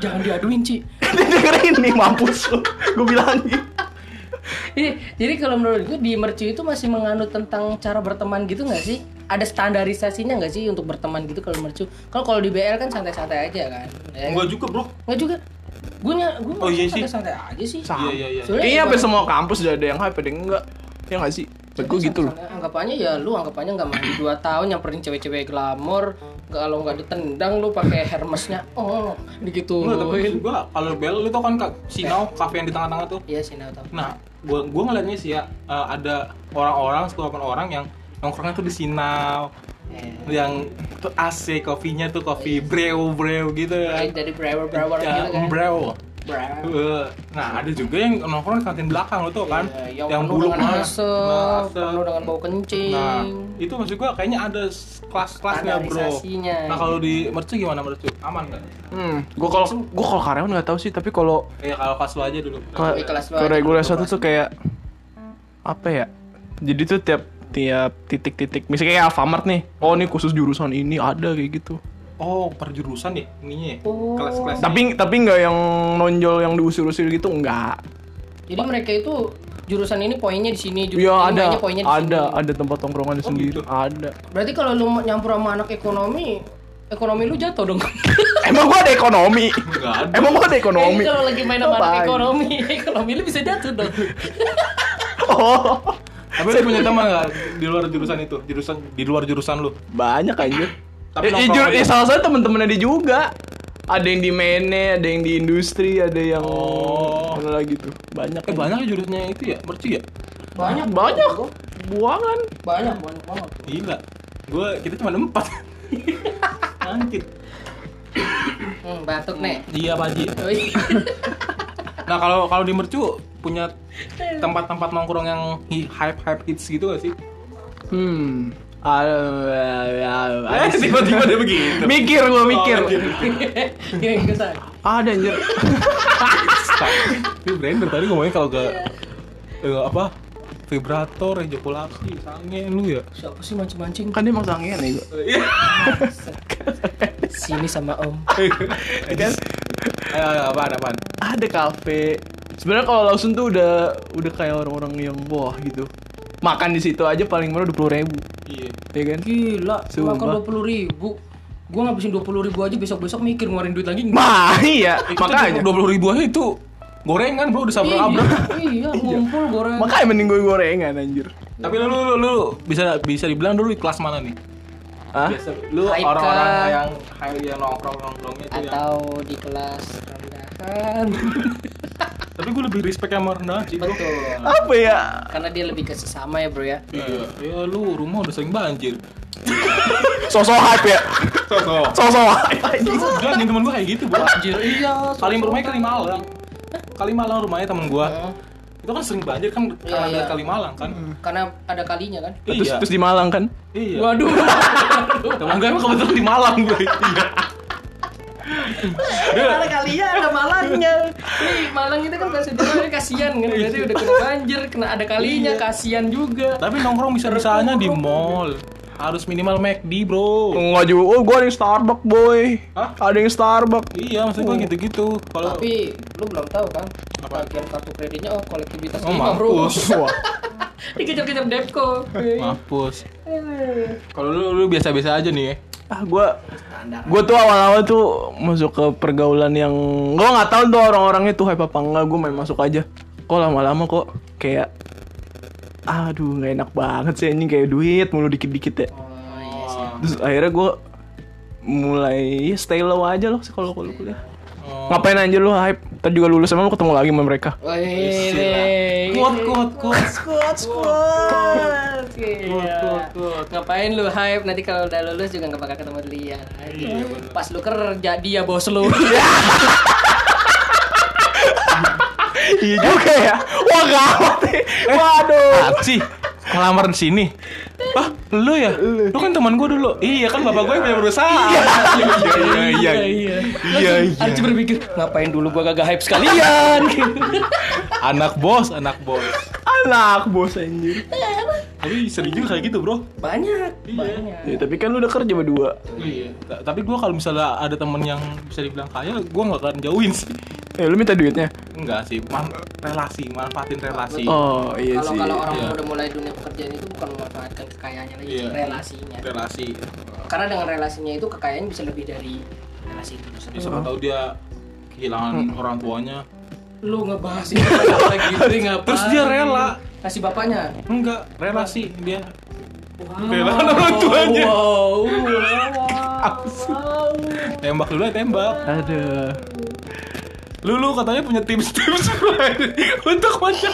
Jangan diaduin, Ci. Dia dengerin nih mampus lu. Gue bilangin. Iya, jadi kalau menurut gue di mercu itu masih menganut tentang cara berteman gitu nggak sih? Ada standarisasinya nggak sih untuk berteman gitu kalau mercu? Kalau kalau di BL kan santai-santai aja kan? Ya, Enggak juga bro. Nggak juga. Gue nya gue Oh, iya sih. santai aja sih. Iya iya iya. Soalnya Kayaknya sampai semua kampus udah ada yang hype, ada yang enggak. Ya nggak sih? Menurut gue gitu loh. Anggapannya ya lu anggapannya nggak mandi 2 tahun nyamperin cewek-cewek glamor, kalau nggak ditendang lu pakai hermesnya, oh gitu. Tapi gua kalau Bel lu tau kan Kak Sinau kafe yang di tengah-tengah tuh. Iya sih, tahu. Nah, gua gua ngeliatnya sih ya eh, ada orang-orang sekelompok orang yang nongkrongnya tuh di Sinau Eh, yang tuh AC kopinya tuh kopi brew brew gitu kan. dari brewer brewer Ya, gitu kan. brew. Eh, Nah, ada juga yang nongkrong di kantin belakang lu tuh kan. Iya, yang, penuh dengan asap, Nah, penuh dengan bau kencing. Nah, itu maksud gua kayaknya ada kelas-kelasnya, Bro. Nah, kalau di mercu gimana mercu? Aman nggak? Hmm, gue kalau gue kalau karyawan nggak tahu sih, tapi kalau Ya kalau kelas lu aja dulu. aja, regulasi satu tuh kayak apa ya? Jadi tuh tiap tiap titik-titik, misalnya kayak Alfamart nih, oh ini khusus jurusan ini ada kayak gitu. Oh, perjurusan ya ininya ya? Oh. Kelas-kelas. Tapi tapi nggak yang nonjol yang diusir-usir gitu, enggak. Jadi mereka itu jurusan ini poinnya di sini, jurusan Ya ini ada, poinnya di ada, sini. ada tempat tongkrongannya Oh, sendiri, gitu. ada. Berarti kalau lu nyampur sama anak ekonomi, ekonomi lu jatuh dong. Emang gua ada ekonomi? Enggak ada. Emang gua ada ekonomi? Eh, kalau lagi main sama anak ekonomi, ekonomi lu bisa jatuh dong. Oh, Tapi lu punya teman nggak di luar jurusan itu? Jurusan di luar jurusan lu? banyak anjir. Tapi Eh, eh, nongkrong jur- aja. eh, salah satu temen-temennya dia juga. Ada yang di mene, ada yang di industri, ada yang Oh. mana lagi tuh. Banyak. Eh banyak ya jurusannya itu ya? Mercu ya? Banyak, Banyak. Buangan. banyak, banyak banget. Gila. Gua kita cuma empat. Angkit. Hmm, batuk nih. Iya, Pak. Nah, kalau kalau di Mercu punya tempat-tempat nongkrong yang hype-hype hits gitu gak sih? Hmm. Ada, ada sih. tiba-tiba dia begitu. Mikir gua mikir. Oh. Yang kesan. Ada anjir. Ini brander tadi ngomongnya kalau ke eh, apa? Vibrator, ejakulasi, sange lu ya. Siapa sih mancing-mancing? Kan dia emang sangean ya gua. Sini sama Om. Kan Ayo, ayo, apaan, apaan? ada kafe. Sebenarnya kalau Lawson tuh udah udah kayak orang-orang yang wah gitu. Makan di situ aja paling murah dua puluh ribu, Iya. ya kan? Gila, Sumpah. makan dua puluh ribu. Gua ngabisin dua puluh ribu aja besok-besok mikir ngeluarin duit lagi. Mah iya, makanya. dua puluh ribu aja itu gorengan bro udah sabra abra. iya, ngumpul goreng. Makanya mending gue gorengan anjir. Tapi lu, lu, lu, lu bisa bisa dibilang dulu di kelas mana nih? Hah? Biasa lu orang-orang yang high yang nongkrong nongkrongnya itu yang. Atau di kelas rendahan. Tapi gue lebih respect sama rendahan sih bro. Betul. Apa ya? Karena dia lebih ke sesama ya, Bro ya. Iya, ya lu rumah udah sering banjir. Sosok hype ya. Sosok. Sosok hype. Jangan nih temen gue kayak gitu bro. Banjir. Iya. Kali rumahnya Kalimalang. Kalimalang rumahnya temen gue. Itu kan sering banjir kan Iya, karena iya. ada Kalimalang kan. Karena ada kalinya kan. Terus Iya. terus di Malang kan? Iya. Waduh. Temen gue emang kebetulan di Malang bro. Iya. Ada kalinya, ada malangnya. Nih, Malang itu kan bahasa Jawa kasihan kan. Iya. Berarti udah kena banjir, kena ada kalinya, kasihan juga. Tapi nongkrong bisa bisanya di mall. harus minimal McD bro. Enggak juga, oh gua ada yang Starbucks boy. Hah? Ada yang Starbucks. Iya maksud gua gitu-gitu. Kalau Tapi lu belum tahu kan Apa? Bagian kartu kreditnya oh kolektivitas oh lima bro. Dikejar-kejar Depko. Mampus. Kalau lu lu biasa-biasa aja nih ya ah gua Standar Gue tuh awal-awal tuh masuk ke pergaulan yang gue nggak tahu tuh orang-orangnya tuh hype apa enggak gue main masuk aja. Kok lama-lama kok kayak aduh nggak enak banget sih ini kayak duit mulu dikit-dikit ya. Oh iya sih Terus akhirnya gue mulai ya stay low aja loh kalau kalau kuliah. Oh. Ngapain aja lu hype? Ntar juga lulus emang lu ketemu lagi sama mereka. Wih, kuat kuat kuat squad. Iya. Kuat, kuat, kuat. Ngapain lu hype nanti kalau udah lulus juga nggak bakal ketemu dia. Iya, Pas lu kerja dia bos lu. iya juga ya. Wah gawat nih. Waduh. sih ngelamar di sini ah lu ya lu kan teman gua dulu iya kan bapak gue yang punya perusahaan iya iya iya iya iya Arci berpikir ngapain dulu gua kagak hype sekalian. anak bos anak bos Anak bos anjir. Tapi sering juga kayak gitu bro banyak, banyak. Ya, tapi kan lu udah kerja berdua. iya Ta- tapi gua kalau misalnya ada temen yang bisa dibilang kaya gua nggak akan jauhin sih Eh lu minta duitnya? enggak sih man- relasi manfaatin relasi Oh iya Kalau sih. kalau orang Iya. udah mulai dunia pekerjaan itu bukan memanfaatkan kekayaannya lagi, Iya. relasinya. relasi Karena dengan relasinya itu kekayaan bisa lebih dari relasi itu ya, sendiri. siapa tahu dia kehilangan orang tuanya Lu ngebahas ini lagi gitu ngapain? Terus dia rela. kasih bapaknya. enggak relasi dia Wow. Kehilangan orang tuanya. Wow. wow. tembak dulu ya tembak Aduh. lu lu katanya punya tips tips untuk macam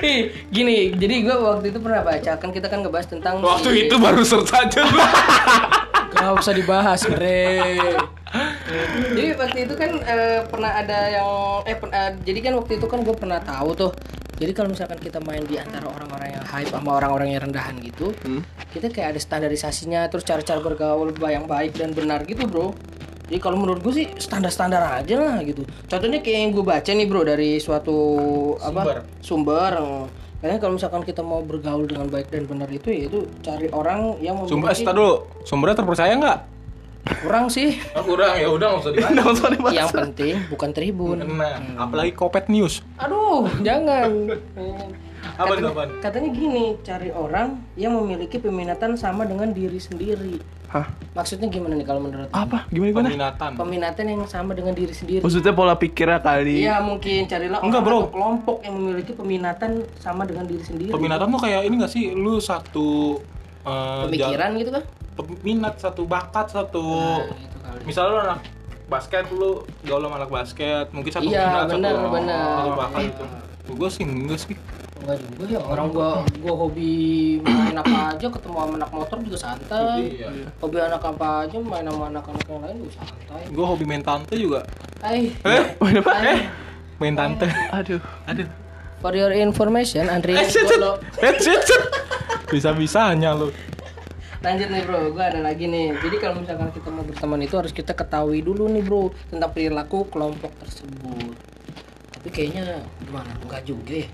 Ih, gini, jadi gue waktu itu pernah baca kan kita kan ngebahas tentang waktu si- itu baru search aja. Gak usah dibahas, Bre. Jadi waktu itu kan eh, pernah ada yang eh pen- eh, jadi kan waktu itu kan gue pernah tahu tuh. Jadi kalau misalkan kita main di antara orang-orang yang hype sama orang-orang yang rendahan gitu, kita kayak ada standarisasinya, terus cara-cara bergaul yang baik dan benar gitu, bro. Jadi kalau menurut gue sih standar-standar aja lah gitu. Contohnya kayak yang gue baca nih bro dari suatu apa sumber. Karena kalau misalkan kita mau bergaul dengan baik dan benar itu ya itu cari orang yang sumber memiliki eh, dulu sumbernya terpercaya nggak kurang sih. oh, kurang ya udah nggak usah dibahas Nggak usah dibahas. yang penting bukan tribun. nah apalagi kopet news Aduh, jangan. apa katanya, apaan? katanya gini, cari orang yang memiliki peminatan sama dengan diri sendiri. Hah? Maksudnya gimana nih kalau menurut? Apa? Gimana gimana? peminatan Peminatan yang sama dengan diri sendiri. Maksudnya pola pikirnya kali. Iya mungkin carilah Enggak, bro. atau kelompok yang memiliki peminatan sama dengan diri sendiri. peminatan tuh kayak ini nggak sih lu satu eh, Pemikiran gitu kan? Peminat satu bakat satu Nah, gitu misalnya lu anak basket lu gaul sama anak basket mungkin satu Iya, minat benar, satu, benar. satu bakat Eh. gitu gue sih enggak sih Enggak juga ya orang gua gua hobi main apa aja ketemu sama anak motor juga santai. Iya. Hobi anak apa aja main sama anak-anak yang lain juga santai. gue hobi main tante juga Hai. eh Main apa? Hai. main tante Aduh. aduh For your information, Andri eh eh shit bisa bisanya lu Lanjut nih bro, gue ada lagi nih. Jadi kalau misalkan kita mau berteman itu harus kita ketahui dulu nih bro tentang perilaku kelompok tersebut. Tapi kayaknya gimana? Enggak juga ya.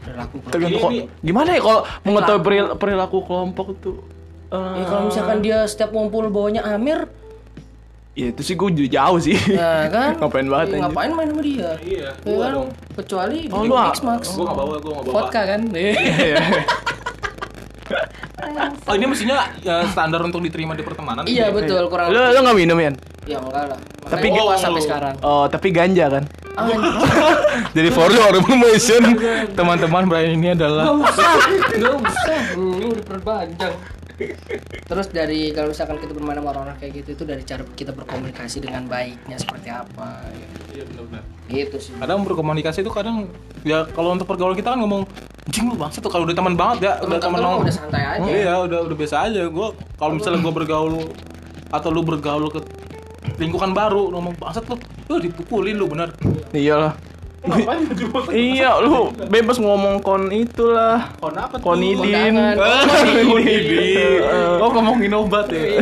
Perilaku kelompok. Kok. Ini- Gimana ya kalau mengetahui peril- perilaku kelompok tuh? Ya, kalau misalkan dia setiap ngumpul bawanya Amir, Ya itu sih gue jauh sih. ya kan? Ngapain banget Ya. Ngapain main sama dia? iya Ya gua kan? dong Kecuali Oh, di Max. gue nggak bawa gue nggak bawa Vodka kan? Iya. oh ini mestinya ya, standar untuk diterima di pertemanan iya gitu ya? betul, kurang Lu lu nggak minum ya? Ya enggak lah. Tapi Makanya gua gua- sampai sekarang. Oh, tapi ganja kan? Anjir. Jadi for your information, teman-teman Brian ini adalah Gak usah, gak usah. Lu udah perpanjang. Terus dari kalau misalkan kita bermain sama orang-orang kayak gitu itu dari cara kita berkomunikasi dengan baiknya seperti apa Iya benar-benar. gitu sih. Kadang berkomunikasi itu kadang ya kalau untuk pergaulan kita kan ngomong anjing lu bangsa tuh kalau udah teman banget ya udah teman nongkrong. udah santai aja. Oh, iya, udah udah biasa aja. Gua kalau misalnya gua bergaul atau lu bergaul ke lingkungan baru ngomong bangsat lu, lu dipukulin lu bener. Iyalah. Iya, lu bebas ngomong kon itulah. Kon apa tuh? Konidin. Kondangan. Konidin. Oh ngomongin obat ya.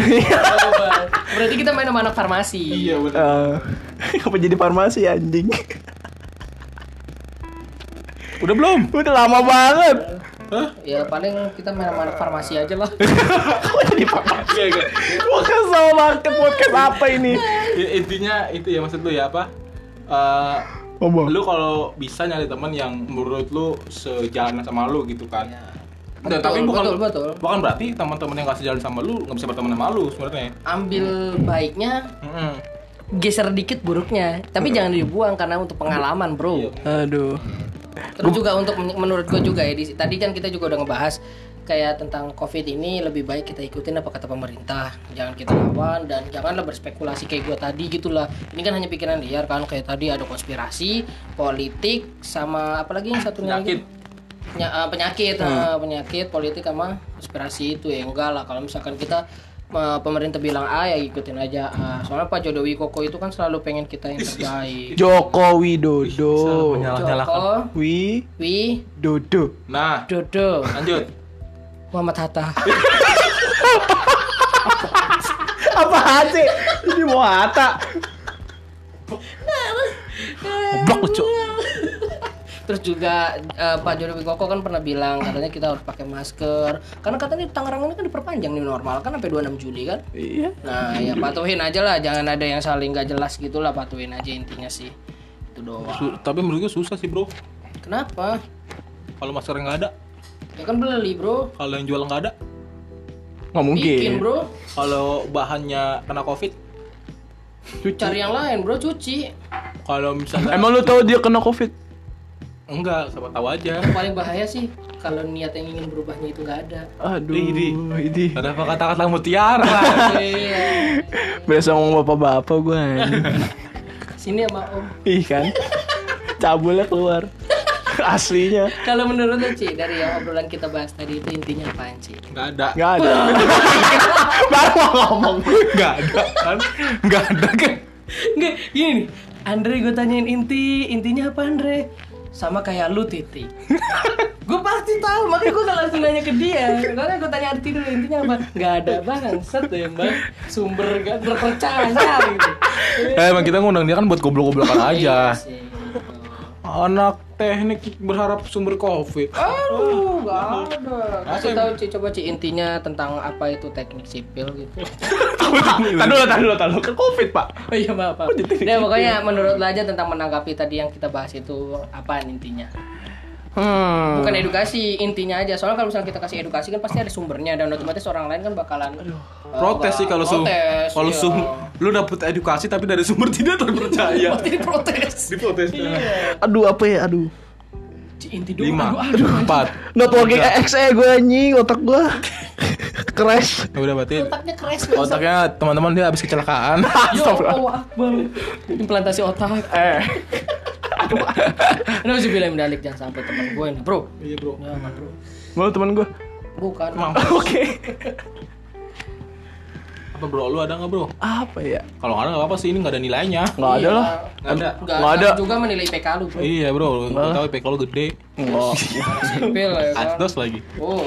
Berarti kita main sama anak farmasi. Iya benar. Eh, apa jadi farmasi anjing? Udah belum? Udah lama banget. Ya paling kita main-main farmasi aja lah. Iya, iya. Gua kesel banget podcast apa ini? I- Intinya itu ya maksud lu ya apa? Eh, Apa? lu kalau bisa nyari teman yang menurut lu sejalan sama lu gitu kan. Dan Betul, tapi bukan betul, betul. bukan berarti teman-teman yang gak sejalan sama lu nggak bisa berteman sama lu sebenarnya. Ambil baiknya, Mm-mm. geser dikit buruknya. Tapi jangan dibuang karena untuk pengalaman, Bro. Iya. Aduh. Terus juga untuk men- menurut gue juga ya, di, tadi kan kita juga udah ngebahas kayak tentang COVID ini lebih baik kita ikutin apa kata pemerintah, jangan kita lawan dan janganlah berspekulasi kayak gue tadi gitulah. Ini kan hanya pikiran liar kan kayak tadi ada konspirasi, politik sama apalagi yang satunya Penyakit. lagi? Penya- eh, penyakit, eh, penyakit, politik sama konspirasi itu ya enggak lah. Kalau misalkan kita eh, pemerintah bilang A ya ikutin aja A. Soalnya Pak Jodowi Koko itu kan selalu pengen kita yang terbaik. Joko Widodo. Joko, Wi Wi, Dodo. Nah, Dodo. lanjut. Muhammad Hatta. Apaan sih? Ini mau Hatta. Goblok lu, Cuk. Terus juga eh, Pak Jodowi Koko kan pernah bilang katanya kita harus pakai masker. Karena katanya Tangerang ini kan diperpanjang nih normal kan sampai 26 Juli kan. Iya. Nah, ya patuhin aja lah, jangan ada yang saling gak jelas gitu lah, patuhin aja intinya sih. Itu doang. Su- tapi menurut gue susah sih, Bro. Kenapa? Kalau masker nggak ada, Ya kan beli, Bro. kalau yang jual nggak ada, Nggak mungkin. Bikin, Bro. kalau bahannya kena Covid, Cari yang lain, Bro, cuci. kalau misalnya Emang lu tahu dia kena covid? enggak, siapa tahu aja. Yang paling bahaya sih kalau niat yang ingin berubahnya itu nggak ada. Aduh. Ini. Ini. Ada apa kata-kata mutiara? Iya. Biasa ngomong bapak-bapak gue. Sini sama Om. Ih kan. Cabulnya keluar. Aslinya. Kalau menurut lu, Ci, dari yang obrolan kita bahas tadi itu intinya apaan, Ci? Nggak ada. Nggak ada. Baru mau ngomong. Nggak ada kan? Nggak ada kan? Nggak, gini nih. Andre gue tanyain inti, intinya apa Andre? Sama kayak lu Titi. gue pasti tahu, makanya gue gak langsung nanya ke dia. Karena gue tanya arti dulu intinya apa? Gak ada bangsat ya mbak. Sumber gak terpercaya gitu. Eh, emang kita ngundang dia kan buat goblok-goblokan Iya aja. sih, gitu. Anak teknik berharap sumber Covid. Aduh, gak ada. Kasih Apa tahu Ci, coba Ci intinya tentang apa itu teknik sipil gitu. Tadi dulu, tadi dulu. Kan covid pak. Oh iya maaf, maaf. Nah, pokoknya menurut lo aja tentang menanggapi tadi yang kita bahas itu apaan intinya? Hmm. Bukan edukasi intinya aja. Soalnya kalau misalnya kita kasih edukasi kan pasti ada sumbernya dan otomatis orang lain kan bakalan eh, Protes sih kalau sum protes, kalau iya. sum lu dapet edukasi tapi dari sumber tidak terpercaya. pasti diprotes. Diprotes. Aduh apa ya? Aduh. Inti doang. Lima, Aduh, aduh. empat. Not working XE gue anjing otak gue. Crash. Ya udah berarti Otaknya banget. otaknya teman-teman dia habis kecelakaan. Yo, Allah Akbar. Implantasi otak. Eh. Kenapa sih bilang mendalik jangan sampai teman gue ini, bro? Iya, Bro. Jangan, bro. Mau teman gue. Bukan. Oke. Apa bro? Lu ada nggak bro? Apa ya? Kalau nggak ada nggak apa sih ini nggak ada nilainya. Nggak ada lah. Nggak ada. Nggak ada. juga menilai IPK lu, bro. Iya bro, lu tahu IPK lu gede. Nggak. Sipil ya kan. Asdos lagi. Oh.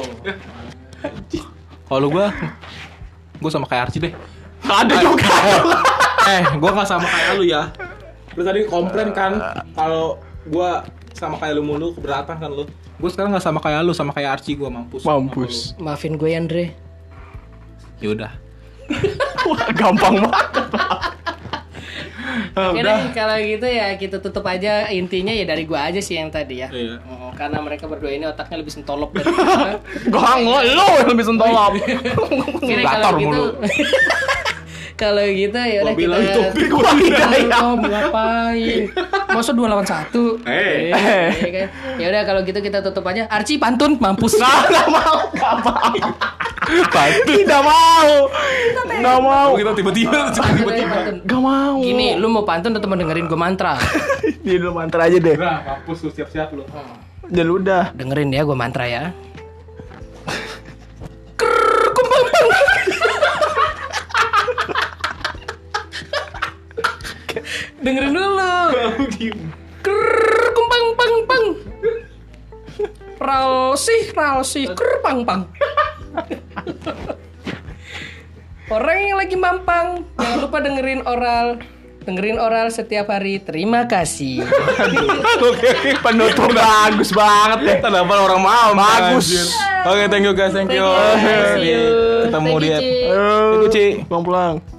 Kalau gua, gua sama kayak Archie deh. Nggak ada juga. eh, gua nggak sama kayak lu ya. Lu tadi komplain kan kalau gua sama kayak lu mulu keberatan kan lu. Gua sekarang nggak sama kayak lu, sama kayak Archie gua mampus. Mampus. Maafin gue Andre. Ya udah. Wah, gampang banget. Ah, Oke deh, kalau gitu ya kita tutup aja intinya ya dari gua aja sih yang tadi ya. Iya. Oh, karena mereka berdua ini otaknya lebih sentolop dari kita. Gua nggak lu yang lebih sentolop. Kira kalau gitu mulu. kalau gitu ya udah bilang kita itu topik gua tidak ya. Om, ngapain? Masa dua lawan satu? Eh. Eh, iya kan? Ya udah kalau gitu kita tutup aja. Arci pantun mampus. Nggak mau, nggak mau. Pantun. Tidak mau. Nggak mau. Kita tiba-tiba tiba-tiba. pantun. Gak mau. Gini, lu mau pantun atau mau dengerin gue mantra? Dia dulu mantra aja deh. Udah, mampus lu siap-siap lu. Dan udah. Dengerin ya gue mantra ya. Dengerin dulu. Krrr, kumpang pang pang. Ralsi, ralsi, krrr pang pang. Orang yang lagi mampang, jangan lupa dengerin oral. dengerin oral setiap hari. Terima kasih. Oke oke Penutup bagus banget ya. Kenapa orang mau? Bagus. Oke, thank you guys, thank you. Thank you. See you. Ketemu Thank di you, Ci. Thank you, Ci. Pulang-pulang.